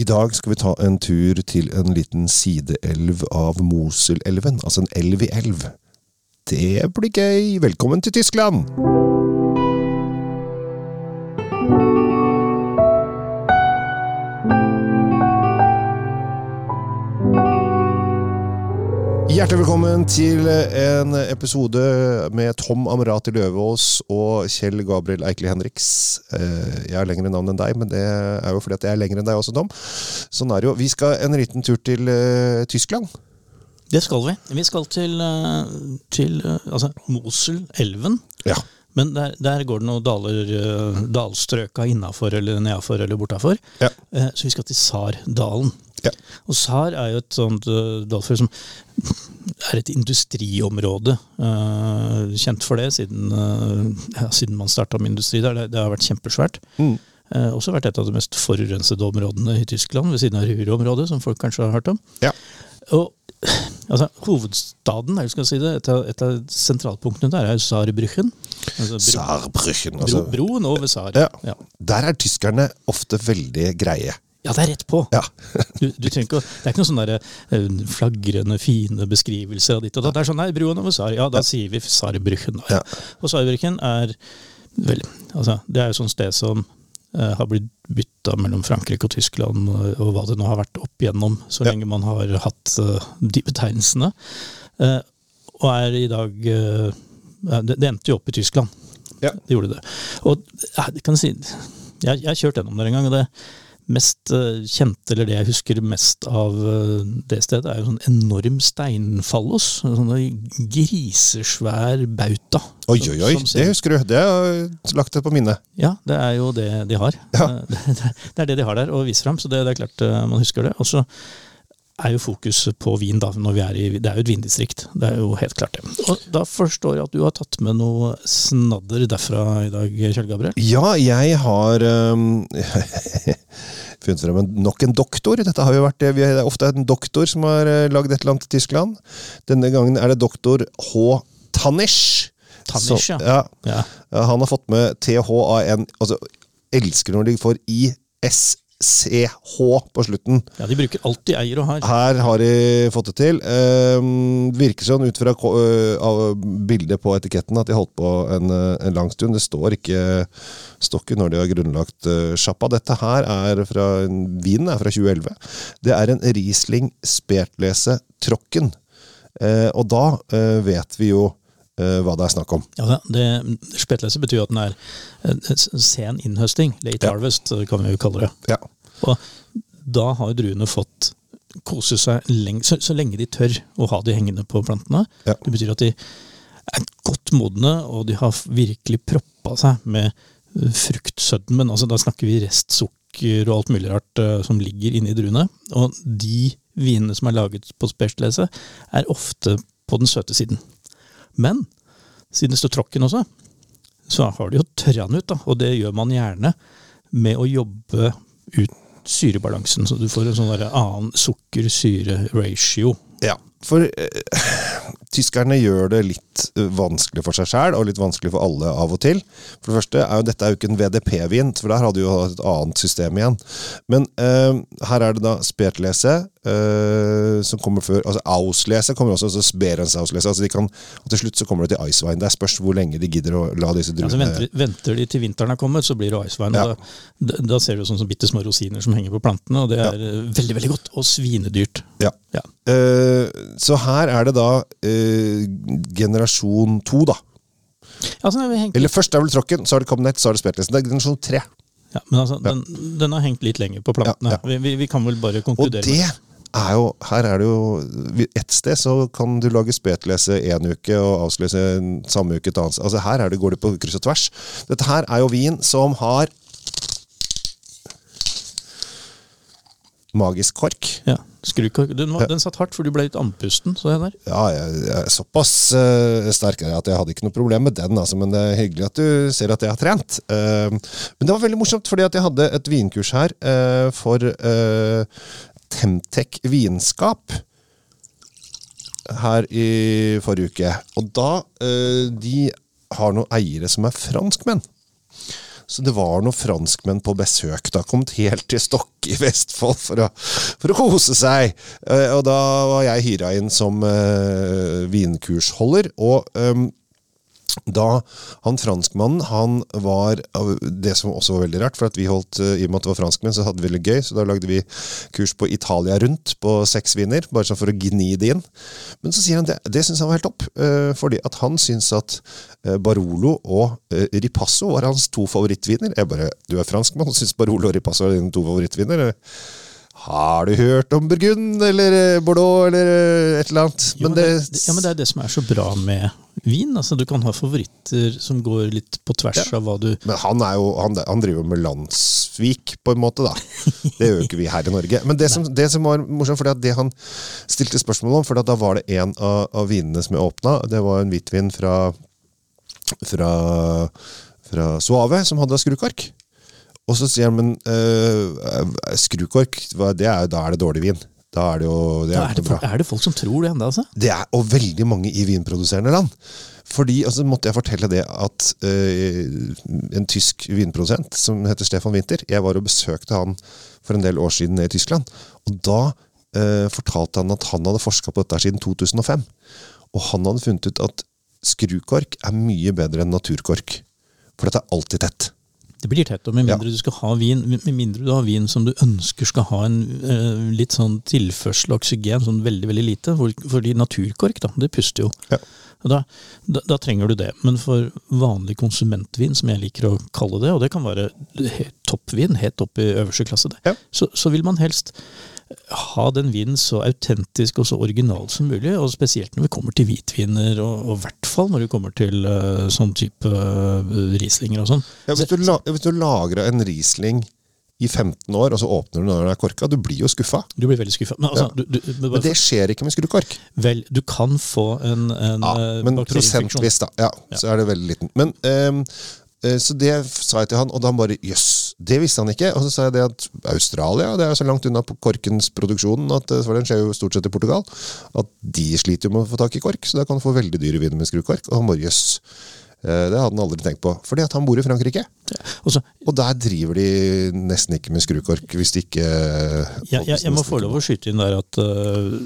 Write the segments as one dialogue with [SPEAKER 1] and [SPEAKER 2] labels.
[SPEAKER 1] I dag skal vi ta en tur til en liten sideelv av Moselelven, altså en elv i elv. Det blir gøy! Velkommen til Tyskland! Hjertelig velkommen til en episode med Tom Amrati Løvaas og Kjell Gabriel Eikeli Henriks. Eh, Jeg har lengre navn enn deg, men det er jo fordi at jeg er lengre enn deg også, Tom. Sånn er det jo. Vi skal en liten tur til eh, Tyskland.
[SPEAKER 2] Det skal vi. Vi skal til, eh, til altså, Moselelven.
[SPEAKER 1] Ja.
[SPEAKER 2] Men der, der går det noen daler, dalstrøka innafor eller nedafor eller bortafor.
[SPEAKER 1] Ja.
[SPEAKER 2] Så vi skal til Sardalen.
[SPEAKER 1] Ja.
[SPEAKER 2] Og Sar er jo et sånt dalføre som er et industriområde. Uh, kjent for det siden, uh, ja, siden man starta med industri der. Det, det har vært kjempesvært.
[SPEAKER 1] Mm.
[SPEAKER 2] Uh, også vært et av de mest forurensede områdene i Tyskland, ved siden av Ruhr-området, som folk kanskje har hørt om.
[SPEAKER 1] Ja.
[SPEAKER 2] Og altså, hovedstaden, eller skal jeg si det, et av, et av sentralpunktene der er Saarbrüchen. Altså, bro,
[SPEAKER 1] Saarbrüchen,
[SPEAKER 2] bro,
[SPEAKER 1] altså.
[SPEAKER 2] broen over Saar.
[SPEAKER 1] Ja.
[SPEAKER 2] Ja.
[SPEAKER 1] Der er tyskerne ofte veldig greie.
[SPEAKER 2] Ja, det er rett på.
[SPEAKER 1] Ja.
[SPEAKER 2] Du, du ikke, det er ikke noen sånne eh, flagrende, fine beskrivelser av ditt og datt. Det er sånn, nei, broen over Sar. Ja, da sier vi Saarbrüchen. Da.
[SPEAKER 1] Ja.
[SPEAKER 2] Og Saarbrüchen er vel, altså, det er jo sånt sted som eh, har blitt bytta mellom Frankrike og Tyskland, og, og hva det nå har vært opp igjennom, så
[SPEAKER 1] Ja.
[SPEAKER 2] lenge man har hatt uh, de betegnelsene. Uh, og er i dag uh, det, det endte jo opp i Tyskland.
[SPEAKER 1] Ja.
[SPEAKER 2] Det gjorde det. Og kan jeg si, jeg, jeg har kjørt gjennom der en gang, og det mest eh, kjente, eller det jeg husker mest av eh, det stedet, er jo sånn enorm steinfallos. En sånn grisesvær bauta.
[SPEAKER 1] Oi, oi, oi. Det husker du. Det har jeg lagt det på minnet.
[SPEAKER 2] Ja, det er jo det de har.
[SPEAKER 1] Ja.
[SPEAKER 2] Det, er det de har der å vise fram, så det, det er klart eh, man husker det. Og så er jo fokuset på vin, da, når vi er i Det er jo et vindistrikt. Det er jo helt klart det. Og da forstår jeg at du har tatt med noe snadder derfra i dag, Kjell Gabriel.
[SPEAKER 1] Ja, jeg har um, funnet frem en, nok en doktor. Dette har jo vært det. Vi er ofte en doktor som har uh, lagd et eller annet i Tyskland. Denne gangen er det doktor H. Tannisch.
[SPEAKER 2] Tannisch,
[SPEAKER 1] Så-
[SPEAKER 2] ja.
[SPEAKER 1] ja.
[SPEAKER 2] Ja.
[SPEAKER 1] Han har fått med THAN altså Elsker når de får ISCH på slutten.
[SPEAKER 2] ja, de bruker alltid eier og har.
[SPEAKER 1] Her har de fått det til. Ehm, virker sånn ut fra av bildet på etiketten at de holdt på en, øh, en lang stund. Det står ikke stokken når de har grunnlagt uh, sjappa. Dette her er fra Vinen er fra 2011. Det er en Riesling Spertlese Trocken. Uh, og da uh, vet vi jo hva det er snakk om.
[SPEAKER 2] Ja, det, Spettlese betyr at den er en sen innhøsting. Late
[SPEAKER 1] Ja.
[SPEAKER 2] harvest, kan vi jo kalle det.
[SPEAKER 1] Ja.
[SPEAKER 2] Og da har druene fått kose seg lenge, så, så lenge de tør å ha de hengende på plantene.
[SPEAKER 1] Ja.
[SPEAKER 2] Det betyr at de er godt modne, og de har virkelig proppa seg med eh, fruktsødmen. Altså, da snakker vi restsukker og alt mulig rart uh, som ligger inni druene. Og de vinene som er laget på Spettlese, er ofte på den søte siden. Men siden det står tråkken også, så har de jo tørra den ut. da, Og det gjør man gjerne med å jobbe ut syrebalansen. Så du får en sånn annen sukker-syre-ratio.
[SPEAKER 1] Ja, for eh, tyskerne gjør det litt eh, vanskelig for seg sjæl, og litt vanskelig for alle av og til. For det første er jo dette er jo ikke en VDP-vin, for der hadde jo hatt et annet system igjen. Men eh, her er det da Spetlese, eh, som kommer før Altså Auslese kommer også, altså Sberens Auslese. Altså de kan, og til slutt så kommer det til Icewein. Det er spørs hvor lenge de gidder å la disse druene
[SPEAKER 2] ja, venter, venter de til vinteren har kommet, så blir det icewein.
[SPEAKER 1] Ja.
[SPEAKER 2] Da, da, da ser du sånn som bitte små rosiner som henger på plantene, og det er ja. veldig veldig godt. Og svinedyrt.
[SPEAKER 1] Ja.
[SPEAKER 2] Ja.
[SPEAKER 1] Eh, så her er det da eh, generasjon to, da.
[SPEAKER 2] Altså,
[SPEAKER 1] Eller først er vel tråkken, så har det Comnet, så har det spetlesen Det er generasjon tre.
[SPEAKER 2] ja, men altså, den, den har hengt litt lenger på plantene.
[SPEAKER 1] Ja, ja.
[SPEAKER 2] Vi, vi, kan vel bare konkludere.
[SPEAKER 1] Og
[SPEAKER 2] det
[SPEAKER 1] er jo Her er det jo Et sted så kan du lage spetlese én uke og avsløse samme uke et annet. Altså Her er det, går det på kryss og tvers. Dette her er jo vin som har Magisk kork.
[SPEAKER 2] ja, skrukork. Den, var- den satt hardt, for du ble litt andpusten, så jeg der.
[SPEAKER 1] Ja, jeg, jeg er såpass uh, sterk at jeg hadde ikke noe problem med den, altså, men det er hyggelig at du ser at jeg har trent. Uh, men det var veldig morsomt, fordi at jeg hadde et vinkurs her uh, for Temtec vinskap her i forrige uke. Og da De har noen eiere som er franskmenn. Så det var noen franskmenn på besøk. da, Kommet helt til Stokke i Vestfold for å, for å kose seg. Eh, og da var jeg hyra inn som uh, vinkursholder. og ehm, da han franskmannen han var Det som også var veldig rart, for at vi holdt eh, i og med at det var franskmenn, så hadde vi det gøy. Så da lagde vi kurs på Italia rundt på seks viner, bare sånn for å gni det inn. Men så sier han det, det syns han var helt topp, eh, fordi at han syns at eh, Barolo og Ripasso var hans to favorittviner. Jeg bare Du er franskmann og syns Barolo og Ripasso er dine to favorittviner? Har du hørt om Burgund eller eh, Bordeaux eller eh, et eller annet?
[SPEAKER 2] Jo, men det, ja, men det er det som er så bra med vin. altså Du kan ha favoritter som går litt på tvers
[SPEAKER 1] Ja.
[SPEAKER 2] av hva du
[SPEAKER 1] Men han, er jo, han, han driver jo med landsvik, på en måte, da. Det gjør jo ikke vi her i Norge. Men det som, det som var morsomt, for det han stilte spørsmål om, for da var det en av, av vinene som jeg åpna, det var en hvitvin fra, fra, fra Suave, som hadde skrukork. Og så sier han, men øh, skrukork, det er, da er det dårlig vin. Da er det jo det er
[SPEAKER 2] er, det folk, er det folk som tror det ennå, altså?
[SPEAKER 1] Det er, og veldig mange i vinproduserende land. Fordi, og så måtte jeg fortelle det at øh, en tysk vinprodusent som heter Stefan Winther Jeg var og besøkte han for en del år siden nede i Tyskland. Og da øh, fortalte han at han hadde forska på dette siden 2005. Og han hadde funnet ut at skrukork er mye bedre enn naturkork. For dette er alltid tett.
[SPEAKER 2] Det blir tett, og med mindre du skal ha vin med mindre du har vin som du ønsker skal ha en eh, litt sånn tilførsel av oksygen, sånn veldig veldig lite. Fordi naturkork, da, det puster jo.
[SPEAKER 1] Ja.
[SPEAKER 2] Da, da, da trenger du det. Men for vanlig konsumentvin, som jeg liker å kalle det, og det kan være toppvin, helt opp i øverste klasse, det,
[SPEAKER 1] Ja.
[SPEAKER 2] så, så vil man helst ha den vinen så autentisk og så original som mulig, og spesielt når vi kommer til hvitviner, og i hvert fall når vi kommer til uh, sånn type uh, rieslinger og sånn.
[SPEAKER 1] Ja, hvis, du la, hvis du lagrer en Riesling i 15 år, og så åpner du når den er korka, du blir jo skuffa.
[SPEAKER 2] Du blir veldig skuffa. Men, altså,
[SPEAKER 1] Ja.
[SPEAKER 2] du, du, men
[SPEAKER 1] Men det skjer ikke med skrukork.
[SPEAKER 2] Vel, du kan få en, en
[SPEAKER 1] Ja,
[SPEAKER 2] eh,
[SPEAKER 1] men prosentvis, da. Ja, så er det veldig liten. Men eh, Så det sa jeg til han, og da bare jøss, det visste han ikke. Og så sa jeg det at Australia det er så langt unna på korkens produksjon, at, eh, for den skjer jo stort sett i Portugal, at de sliter jo med å få tak i kork, så da kan du få veldig dyre viner med skrukork. Og han bare jøss. Yes. Det hadde han aldri tenkt på. Fordi at han bor i Frankrike.
[SPEAKER 2] Og så,
[SPEAKER 1] Og der driver de nesten ikke med skrukork, hvis de ikke
[SPEAKER 2] jeg, ja, jeg må få lov å skyte inn der at uh,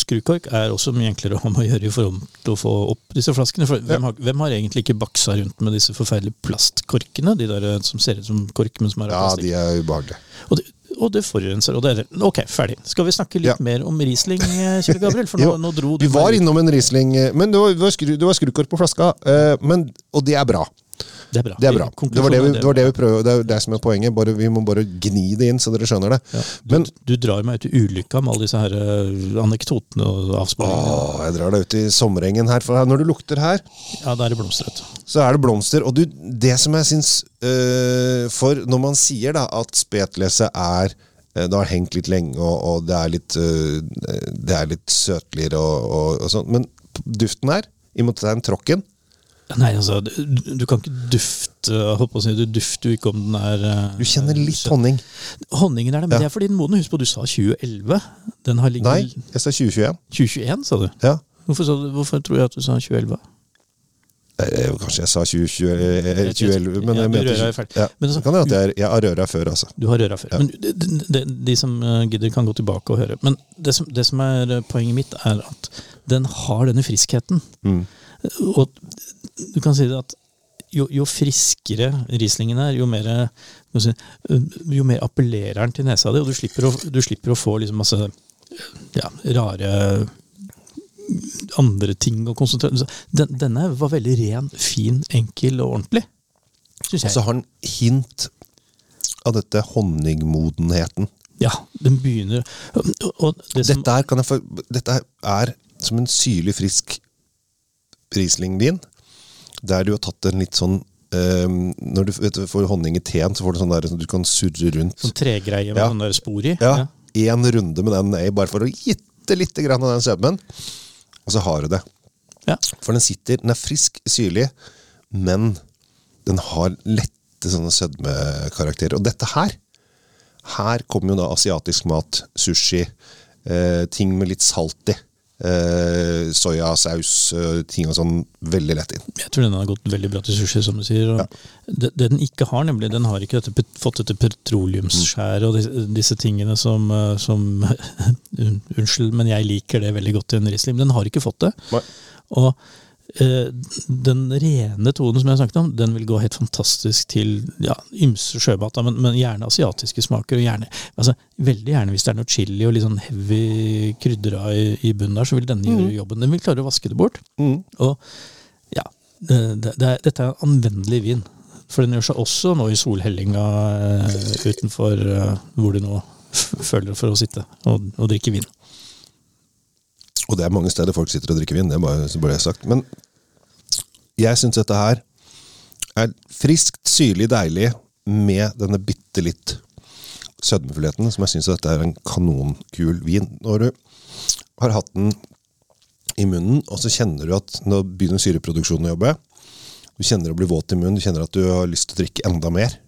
[SPEAKER 2] skrukork er også mye enklere å å gjøre i forhold til å få opp disse flaskene. For hvem, har, hvem har egentlig ikke baksa rundt med disse forferdelige plastkorkene? De der eh, som ser ut som kork, men som er av
[SPEAKER 1] Ja, de er ubehagelige.
[SPEAKER 2] Og, det, og det forurenser. Og det er, ok, ferdig. Skal vi snakke litt
[SPEAKER 1] Ja.
[SPEAKER 2] mer om Riesling, eh, Kjell Gabriel? For nå, nå dro du
[SPEAKER 1] Vi var innom en Riesling, eh, men det var, det var, skrukork på flaska. Men, og det er bra.
[SPEAKER 2] Det er bra.
[SPEAKER 1] Det er bra. Det var det vi, det, var det vi prøver, det er det som er poenget. Bare, vi må bare gni det inn, så dere skjønner det.
[SPEAKER 2] Ja, du,
[SPEAKER 1] Men
[SPEAKER 2] du drar meg ut i ulykka med alle disse her eh, anekdotene og avsporingene.
[SPEAKER 1] åh, jeg drar deg ut i sommerengen her. For når du lukter her,
[SPEAKER 2] Ja, da er det blomstret.
[SPEAKER 1] så er det blomster. Og du, det som jeg syns øh, For når man sier da at spetlese er øh, det har hengt litt lenge, og, og det er litt, det er litt søtligere og, og, og sånn. Men duften her, i det er en tråkken
[SPEAKER 2] Nei, altså, du, du kan ikke dufte holdt på å si, Du dufter jo ikke om den er eh,
[SPEAKER 1] Du kjenner litt honning.
[SPEAKER 2] Honningen er det, men
[SPEAKER 1] Ja.
[SPEAKER 2] det er fordi den moden. Husk på, du sa 2011. Den har ligget
[SPEAKER 1] Nei, jeg sa 2021.
[SPEAKER 2] 2021, sa du.
[SPEAKER 1] Ja.
[SPEAKER 2] Hvorfor, du, hvorfor tror jeg at du sa 2011?
[SPEAKER 1] Eh, Kanskje jeg sa 2020, eh, 2011, men
[SPEAKER 2] Ja,
[SPEAKER 1] jeg mente 20. Ja.
[SPEAKER 2] Men
[SPEAKER 1] Så
[SPEAKER 2] så-
[SPEAKER 1] kan det at jeg, jeg har røra før, altså.
[SPEAKER 2] Du har røra før. Men de, de, de som eh, gidder, kan gå tilbake og høre. Men det som, det som er poenget mitt, er at den har denne friskheten.
[SPEAKER 1] Mm.
[SPEAKER 2] Og du kan si det at jo, jo friskere Rieslingen er, jo mer, eh, jeg eh, jo mer appellerer den til nesa di, og du slipper å, du slipper å få liksom masse ja, rare andre ting å konsentrere den, Denne var veldig ren, fin, enkel og ordentlig. Syns
[SPEAKER 1] Og så har den hint av dette honningmodenheten.
[SPEAKER 2] Ja, den begynner det som,
[SPEAKER 1] Dette, jeg få, dette er som en syrlig, frisk Riesling-vin, der du har tatt en litt sånn Um, Når du vet, du får honning i teen, så får du sånn der så du kan surre rundt.
[SPEAKER 2] Sånn tregreie med
[SPEAKER 1] Ja.
[SPEAKER 2] sånn spor i.
[SPEAKER 1] Ja, Én runde med den bare for å gitte litt grann av den sødmen. Og så har du det.
[SPEAKER 2] Ja.
[SPEAKER 1] For den sitter, den er frisk, syrlig, men den har lette sånne sødmekarakterer. Og dette her, her kommer jo da asiatisk mat, sushi, eh, ting med litt salt i. eh, soyasaus, eh, ting og sånn, veldig lett inn.
[SPEAKER 2] Jeg tror den har gått veldig bra til sushi, som du sier. Og det, det den ikke har, nemlig, den har ikke dette, fått dette petroleumsskjæret og disse, disse tingene som, eh, som Unnskyld, men jeg liker det veldig godt i en Riesling. Den har ikke fått det.
[SPEAKER 1] Nei.
[SPEAKER 2] Og den rene tonen som jeg snakket om, den vil gå helt fantastisk til ja, ymse sjømat, men, men gjerne asiatiske smaker. og gjerne, altså Veldig gjerne hvis det er noe chili og litt sånn heavy krydder i, i bunnen der, så vil denne gjøre jobben. Den vil klare å vaske det bort.
[SPEAKER 1] Mm.
[SPEAKER 2] Og ja, det, det, det er, dette er anvendelig vin. For den gjør seg også nå i solhellinga eh, utenfor eh, hvor du nå føler for å sitte og, og drikke vin.
[SPEAKER 1] Og det er mange steder folk sitter og drikker vin, det er bare, jeg sagt. Men jeg syns dette her er friskt, syrlig, deilig med denne bitte litt sødmefullheten, som jeg syns dette er en kanonkul vin. Når du har hatt den i munnen, og så kjenner du at nå begynner syreproduksjonen å jobbe. Du kjenner å bli våt i munnen, du kjenner at du har lyst til å drikke enda mer.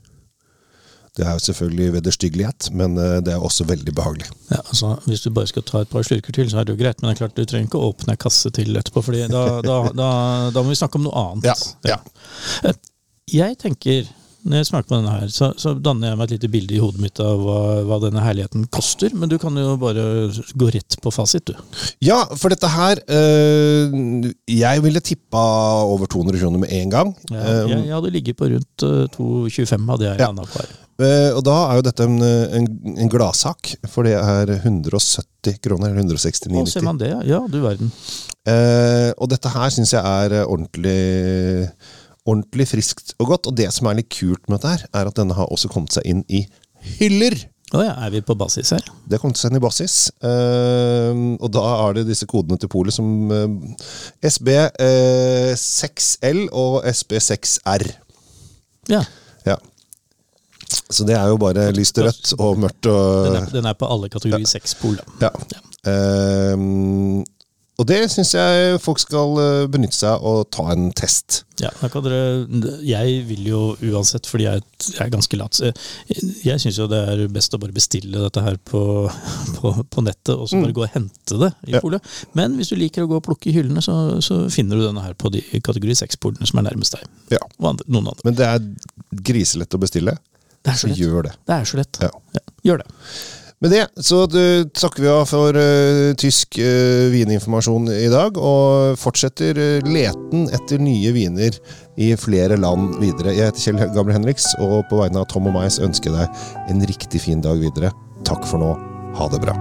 [SPEAKER 1] Det er jo selvfølgelig vederstyggelighet, men eh, det er også veldig behagelig.
[SPEAKER 2] Ja, altså, hvis du bare skal ta et par slurker til, så er det jo greit. Men det er klart, du trenger ikke å åpne ei kasse til etterpå, Fordi da, da, da, da må vi snakke om noe annet.
[SPEAKER 1] Ja, ja.
[SPEAKER 2] Eh, Jeg tenker, når jeg smaker på denne her, så, så danner jeg meg et lite bilde i hodet mitt av hva, hva denne herligheten koster. Men du kan jo bare gå rett på fasit, du.
[SPEAKER 1] Ja, for dette her øh, Jeg ville tippa over 200 kroner med en gang.
[SPEAKER 2] Ja, jeg, jeg hadde ligget på rundt eh, 2,25 hadde jeg
[SPEAKER 1] Ja. Øh, og da er jo dette en, en, en gladsak, for det er 170 kroner. Eller
[SPEAKER 2] Å, ser
[SPEAKER 1] 169,90.
[SPEAKER 2] man det? Ja, du verden.
[SPEAKER 1] Eh, og dette her syns jeg er eh, ordentlig Ordentlig friskt og godt. Og det som er litt kult med dette, her er at denne har også kommet seg inn i hyller.
[SPEAKER 2] Å ja, er vi på basis her?
[SPEAKER 1] Det har kommet seg inn i basis. eh, og da er det disse kodene til polet som eh, SB6L og SB6R.
[SPEAKER 2] Ja.
[SPEAKER 1] Så det er jo bare lyst rødt og mørkt og
[SPEAKER 2] Den er, den er på alle kategori 6-pol. Ja.
[SPEAKER 1] Ja. Um, og det syns jeg folk skal eh, benytte seg av og ta en test.
[SPEAKER 2] Ja, da kan dere, jeg vil jo uansett, fordi jeg, jeg er ganske lat Jeg, syns jo det er best å bare bestille dette her på, på, på nettet, og så bare gå og hente det i
[SPEAKER 1] Mm. Ja.
[SPEAKER 2] polet. Men hvis du liker å gå og plukke i hyllene, så, så finner du denne her på de kategori 6-polene som er nærmest deg.
[SPEAKER 1] Ja.
[SPEAKER 2] Og andre, noen andre.
[SPEAKER 1] Men det er griselett å bestille,
[SPEAKER 2] Det er så
[SPEAKER 1] så
[SPEAKER 2] lett.
[SPEAKER 1] gjør det.
[SPEAKER 2] Det er så lett.
[SPEAKER 1] Ja.
[SPEAKER 2] Ja, gjør det.
[SPEAKER 1] Med det så takker vi av for uh, tysk uh, vininformasjon i dag, og fortsetter eh, leten etter nye viner i flere land videre. Jeg heter Kjell Gabriel Henriks, og på vegne av Tom og meg så ønsker jeg deg en riktig fin dag videre. Takk for nå. Ha det bra.